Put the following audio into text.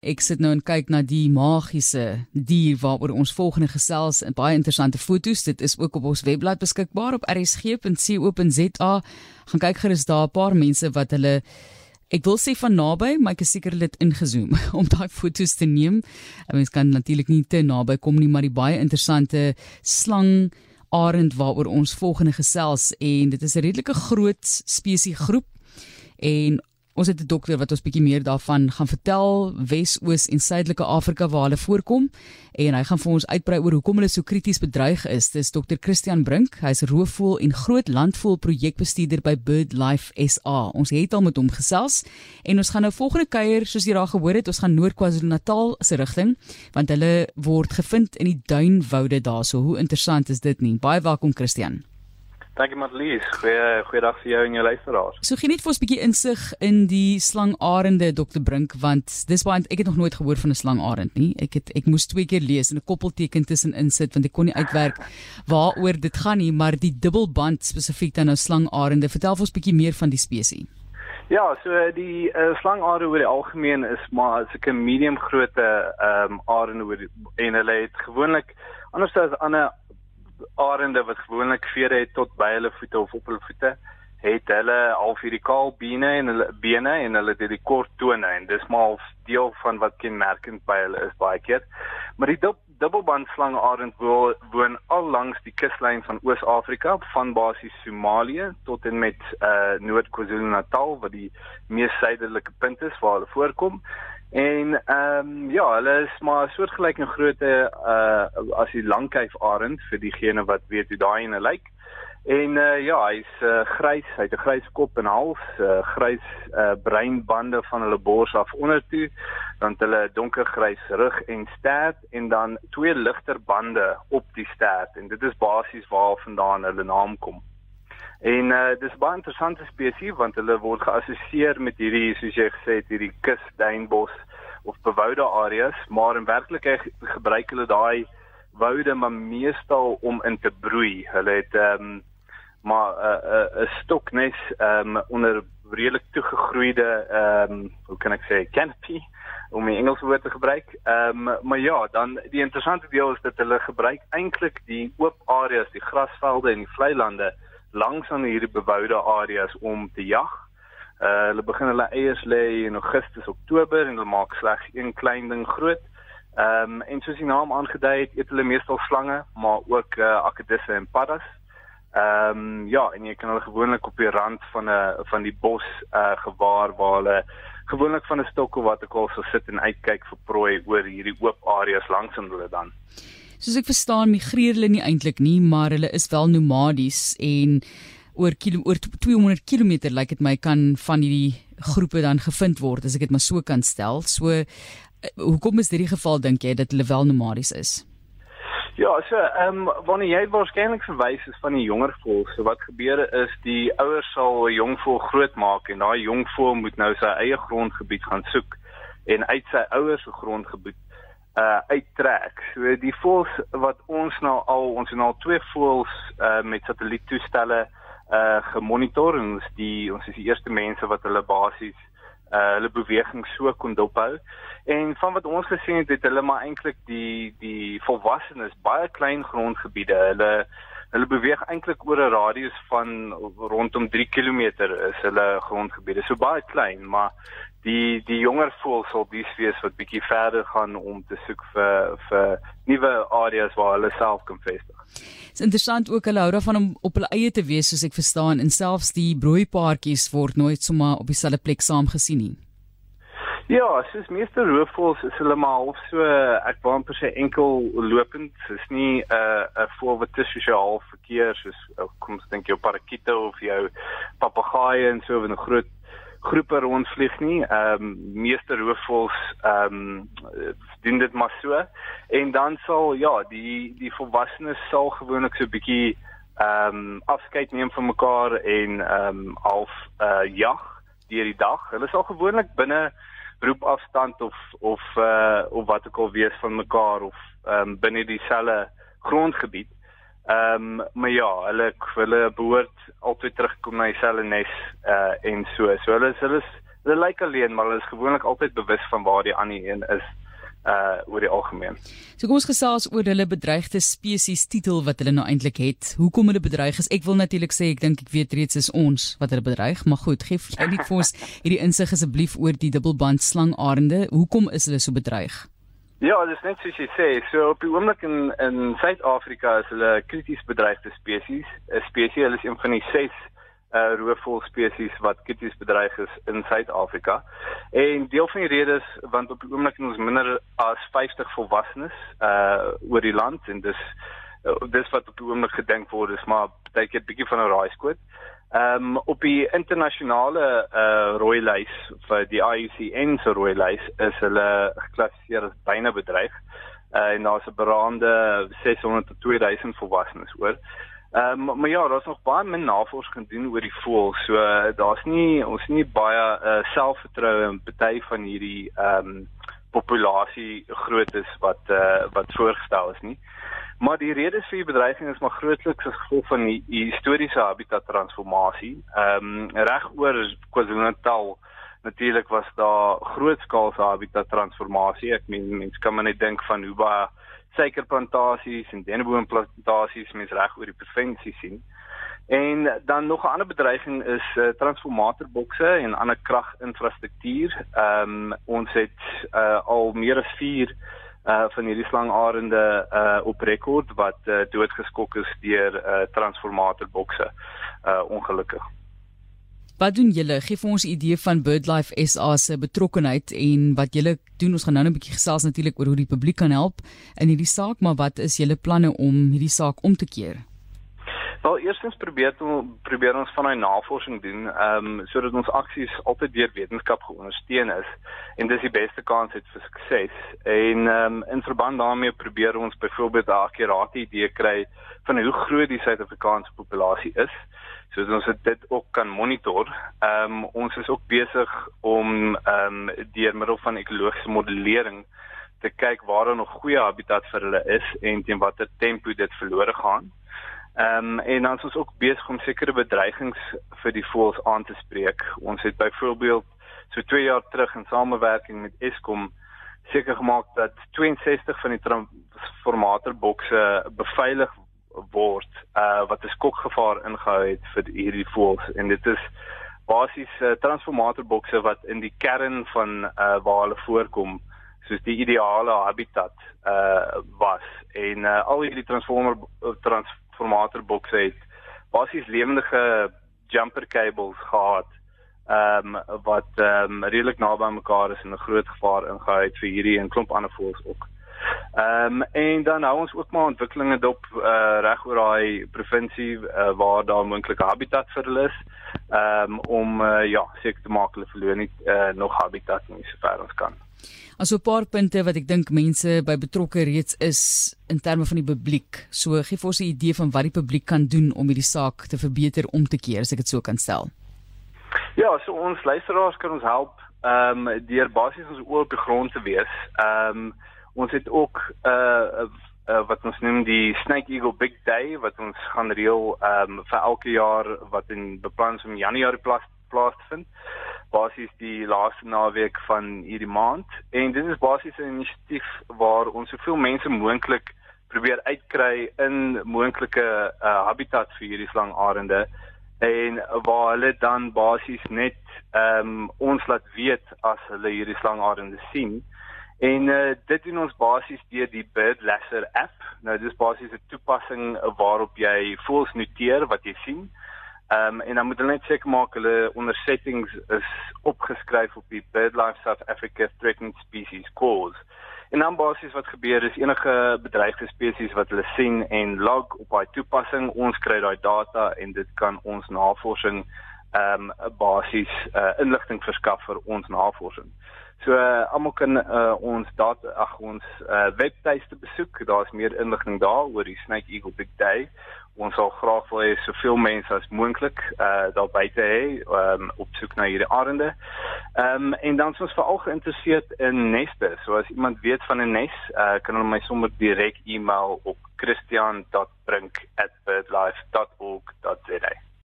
Ek sit nou en kyk na die magiese dier waaroor ons volgende gesels en baie interessante foto's. Dit is ook op ons webblad beskikbaar op rsg.co.za. Gaan kyk gerus daar 'n paar mense wat hulle ek wil sê van naby, maar ek is seker hulle het ingezoom om daai foto's te neem. Mens kan natuurlik nie te naby kom nie, maar die baie interessante slang arend waaroor ons volgende gesels en dit is 'n redelike groot spesiegroep en Ons het 'n dokter wat ons bietjie meer daarvan gaan vertel, Wes-Oos en Suidelike Afrika waar hulle voorkom en hy gaan vir ons uitbrei oor hoekom hulle so krities bedreig is. Dis dokter Christian Brink, hy's roofvoël en groot landvoël projekbestuurder by BirdLife SA. Ons het al met hom gesels en ons gaan nou volgende kuier, soos jy daar gehoor het, ons gaan Noord KwaZulu-Natal se rigting want hulle word gevind in die duinwoude daarso. Hoe interessant is dit nie? Baie welkom Christian. Dankie Matlies. Goeie goeiedag vir jou en jou luisteraars. So gee net vir ons 'n bietjie insig in die slangarende Dr Brink want dis baie ek het nog nooit gehoor van 'n slangarend nie. Ek het ek moes twee keer lees en 'n koppelteken tussen insit want ek kon nie uitwerk waaroor dit gaan nie, maar die dubbelband spesifiek dan nou slangarende. Vertel vir ons 'n bietjie meer van die spesies. Ja, so die uh, slangarende oor die algemeen is maar so 'n medium grootte ehm um, arende oor en hulle het gewoonlik anders as ander arende wat gewoonlik vere het tot by hulle voete of op hulle voete het hulle half hierdie kaal bene en hulle bene en hulle het die kort tone en dis maar deel van wat kenmerkend by hulle is baie keer. Maar die dub, dubbelband slang arend woon, woon al langs die kuslyn van Oos-Afrika van basies Somalië tot en met uh Noord-KwaZulu-Natal wat die mees suidelike punt is waar hulle voorkom. En ehm um, ja, hulle is maar soortgelyk in grootte uh as die langkyf arend vir diegene wat weet hoe daai ene lyk. En uh ja, hy's uh, grys, hy het 'n grys kop en hals, uh, grys uh breinbande van hulle bors af ondertoe, dan hulle donkergrys rug en stert en dan twee ligter bande op die stert en dit is basies waarvandaan hulle naam kom. En uh dis baie interessante spesies want hulle word geassosieer met hierdie soos jy gesê het hierdie kusduinbos of bewoude areas, maar in werklikheid gebruik hulle daai woude maar meestal om in te broei. Hulle het ehm um, maar 'n uh, 'n uh, 'n stoknes ehm um, onder redelik toegegroeide ehm um, hoe kan ek sê canopy om 'n Engelse woord te gebruik. Ehm um, maar ja, dan die interessante deel is dat hulle gebruik eintlik die oop areas, die grasvelde en die vlei lande langs aan hierdie beboude areas om te jag. Uh hulle begin hulle eiers lê in Augustus, Oktober en hulle maak slegs een klein ding groot. Ehm um, en soos die naam aangedui het, eet hulle meestal slange, maar ook uh akedisse en paddas. Ehm um, ja, en jy kan hulle gewoonlik op die rand van 'n van die bos uh gewaar waar hulle gewoonlik van 'n stok of wat ek al sou sit en uitkyk vir prooi oor hierdie oop areas langs hulle dan. Soos ek verstaan, migreer hulle nie eintlik nie, maar hulle is wel nomadies en oor kilo oor 200 km lyk like dit my kan van hierdie groepe dan gevind word as ek dit maar so kan stel. So uh, hoekom is dit die geval dink jy dat hulle wel nomadies is? Ja, so ehm um, wanneer jy waarskynlik verwys is van die jonger voël, so wat gebeur is die ouers sal 'n jong voël grootmaak en daai jong voël moet nou sy eie grondgebied gaan soek en uit sy ouers se grondgebied uh uittrek. So die voëls wat ons nou al ons het nou twee voëls uh met satelliettoestelle uh gemonitor en ons die ons is die eerste mense wat hulle basies uh hulle beweging so kon dophou. En van wat ons gesien het, het hulle maar eintlik die die volwassenes baie klein grondgebiede. Hulle hulle beweeg eintlik oor 'n radius van rondom 3 km is hulle grondgebiede. So baie klein, maar die die jonger voëls sal dies wees wat bietjie verder gaan om te soek vir vir nuwe areas waar hulle self kan vestig. Dit is interessant ook hulle hou daarvan om op hulle eie te wees soos ek verstaan en selfs die broeipaartjies word nooit sommer op dieselfde plek saam gesien nie. Ja, soos meeste roofvoëls is hulle maar half so ek wou amper sê enkel lopend. Dit is nie 'n uh, 'n voël wat te sosiaal verkeer soos kom ons dink jou parakiete of jou papegaaie en so 'n groot groepe rondvlieg nie. Ehm um, meeste roofvoëls ehm um, doen dit maar so en dan sal ja, die die volwassenes sal gewoonlik so 'n bietjie ehm um, afskeid neem van mekaar en ehm um, half uh jag deur die dag. Hulle sal gewoonlik binne roepafstand of of uh of wat ook al wees van mekaar of ehm um, binne dieselfde grondgebied. Ehm um, maar ja, hulle hulle behoort altyd terugkom na dieselfde nes uh en so. So hulle is hulle is hulle lyk alleen, maar hulle is gewoonlik altyd bewus van waar die ander een is uh oor die algemeen. So kom ons gesels oor hulle bedreigde spesies titel wat hulle nou eintlik het. Hoekom hulle bedreig is? Ek wil natuurlik sê ek dink ek weet reeds is ons wat hulle bedreig, maar goed, gee jy net vir ons hierdie insig asseblief oor die dubbelband slangarende. Hoekom is hulle so bedreig? Ja, dit is net soos jy sê, so op die oomblik in in Suid-Afrika is hulle krities bedreigde spesies. 'n Spesies, hulle is een van die 6 uh roofvol spesies wat krities bedreig is in Suid-Afrika. En deel van die rede is want op die oomblik het ons minder as 50 volwassenes uh oor die land en dis uh, dis wat op die oomblik gedink word is maar baie keer bietjie van 'n raaiskoot. Ehm um, op die internasionale uh rooi lys vir die IUCN se rooi lys is hulle geklassifiseer as byna bedreig. Uh en daar's 'n beraamde 600 tot 2000 volwassenes oor. Ehm um, maar ja, daar's nog baie min navorsing gedoen oor die voël. So daar's nie ons nie baie uh, selfvertroue in party van hierdie ehm um, populasie grootes wat uh, wat voorgestel is nie. Maar die redes vir die bedreiging is maar grootliks as gevolg van die, die historiese habitat transformasie. Ehm um, reg oor KwaZulu-Natal natuurlik was daar grootskaalse habitat transformasie. Ek meen mense kan maar net dink van hoe baie suikerplantasies en denneboomplantasies mens reg oor die provinsie sien. En dan nog 'n ander bedreiging is uh, transformatorbokse en ander kraginfrastruktuur. Ehm um, ons het uh, al meer as 4 uh van hierdie slangarende uh op rekord wat uh, doodgeskok is deur uh transformatorbokse uh ongelukkig. Wat doen julle? Gee vir ons 'n idee van BirdLife SA se betrokkeheid en wat julle doen. Ons gaan nou 'n bietjie gesels natuurlik oor hoe die publiek kan help in hierdie saak, maar wat is julle planne om hierdie saak om te keer? Eerstens probeer probeer ons van 'n navorsing doen, ehm um, sodat ons aksies altyd deur wetenskap geondersteun is en dis die beste kans het vir sukses. En ehm um, in verband daarmee probeer ons byvoorbeeld 'n akkurate idee kry van hoe groot die Suid-Afrikaanse populasie is sodat ons dit ook kan monitor. Ehm um, ons is ook besig om ehm um, deur middel van ekologiese modellering te kyk waar daar nog goeie habitat vir hulle is en teen watter tempo dit verlore gaan. Ehm um, en dan is ons ook besig om sekere bedreigings vir die voëls aan te spreek. Ons het byvoorbeeld so 2 jaar terug in samewerking met Eskom seker gemaak dat 62 van die transformatorbokse beveilig word uh wat 'n skokgevaar ingehou het vir hierdie voëls en dit is basies uh, transformatorbokse wat in die kern van uh waar hulle voorkom soos die ideale habitat uh was en uh, al hierdie transformer transformatorbokse het basies lewendige jumper cables gehad ehm um, wat ehm um, redelik naby mekaar is en 'n groot gevaar ingehou het vir hierdie en klomp ander voëls ook. Ehm um, en dan hou ons ook maar ontwikkelinge dop uh, reg oor daai provinsie uh, waar daar moontlike habitat vir hulle is. Ehm um, om uh, ja, seker te maak hulle verloor nie uh, nog habitat nie sover ons kan. Also 'n paar punte wat ek dink mense by betrokke reeds is in terme van die publiek. So gee vir ons 'n idee van wat die publiek kan doen om hierdie saak te verbeter om te keer, as ek dit so kan stel. Ja, so ons luisteraars kan ons help ehm um, deur basies ons oor op die grond te wees. Ehm um, ons het ook 'n uh, uh, wat ons noem die Snake Eagle Big Day wat ons gaan reël um, vir elke jaar wat in beplan is om Januarie plaas plaas te vind. Basies die laaste naweek van hierdie maand en dit is basies 'n inisiatief waar ons soveel mense moontlik probeer uitkry in moontlike uh, habitat vir hierdie slangarende en waar hulle dan basies net um, ons laat weet as hulle hierdie slangarende sien. En uh, dit doen ons basies deur die Bird Lasser app. Nou dis basies 'n toepassing waarop jy voels noteer wat jy sien. Ehm um, en dan moet hulle net seker maak hulle ondersettings is opgeskryf op die BirdLife South Africa Threatened Species Cause. En dan basies wat gebeur is enige bedreigde spesies wat hulle sien en log op daai toepassing, ons kry daai data en dit kan ons navorsing ehm um, basies uh, inligting verskaf vir ons navorsing. So uh, almal kan uh, ons data ag ons uh, webtuiste besoek. Daar's meer inligting daar oor die Snake Eagle Big Day. Ons sal graag wil hê soveel mense as moontlik uh, daar buite hê um, op soek na hierdie arende. Ehm um, en dan is ons veral geïnteresseerd in neste. So as iemand weet van 'n nes, uh, kan hulle my sommer direk e-mail op christian.brink@birdlife.org.za.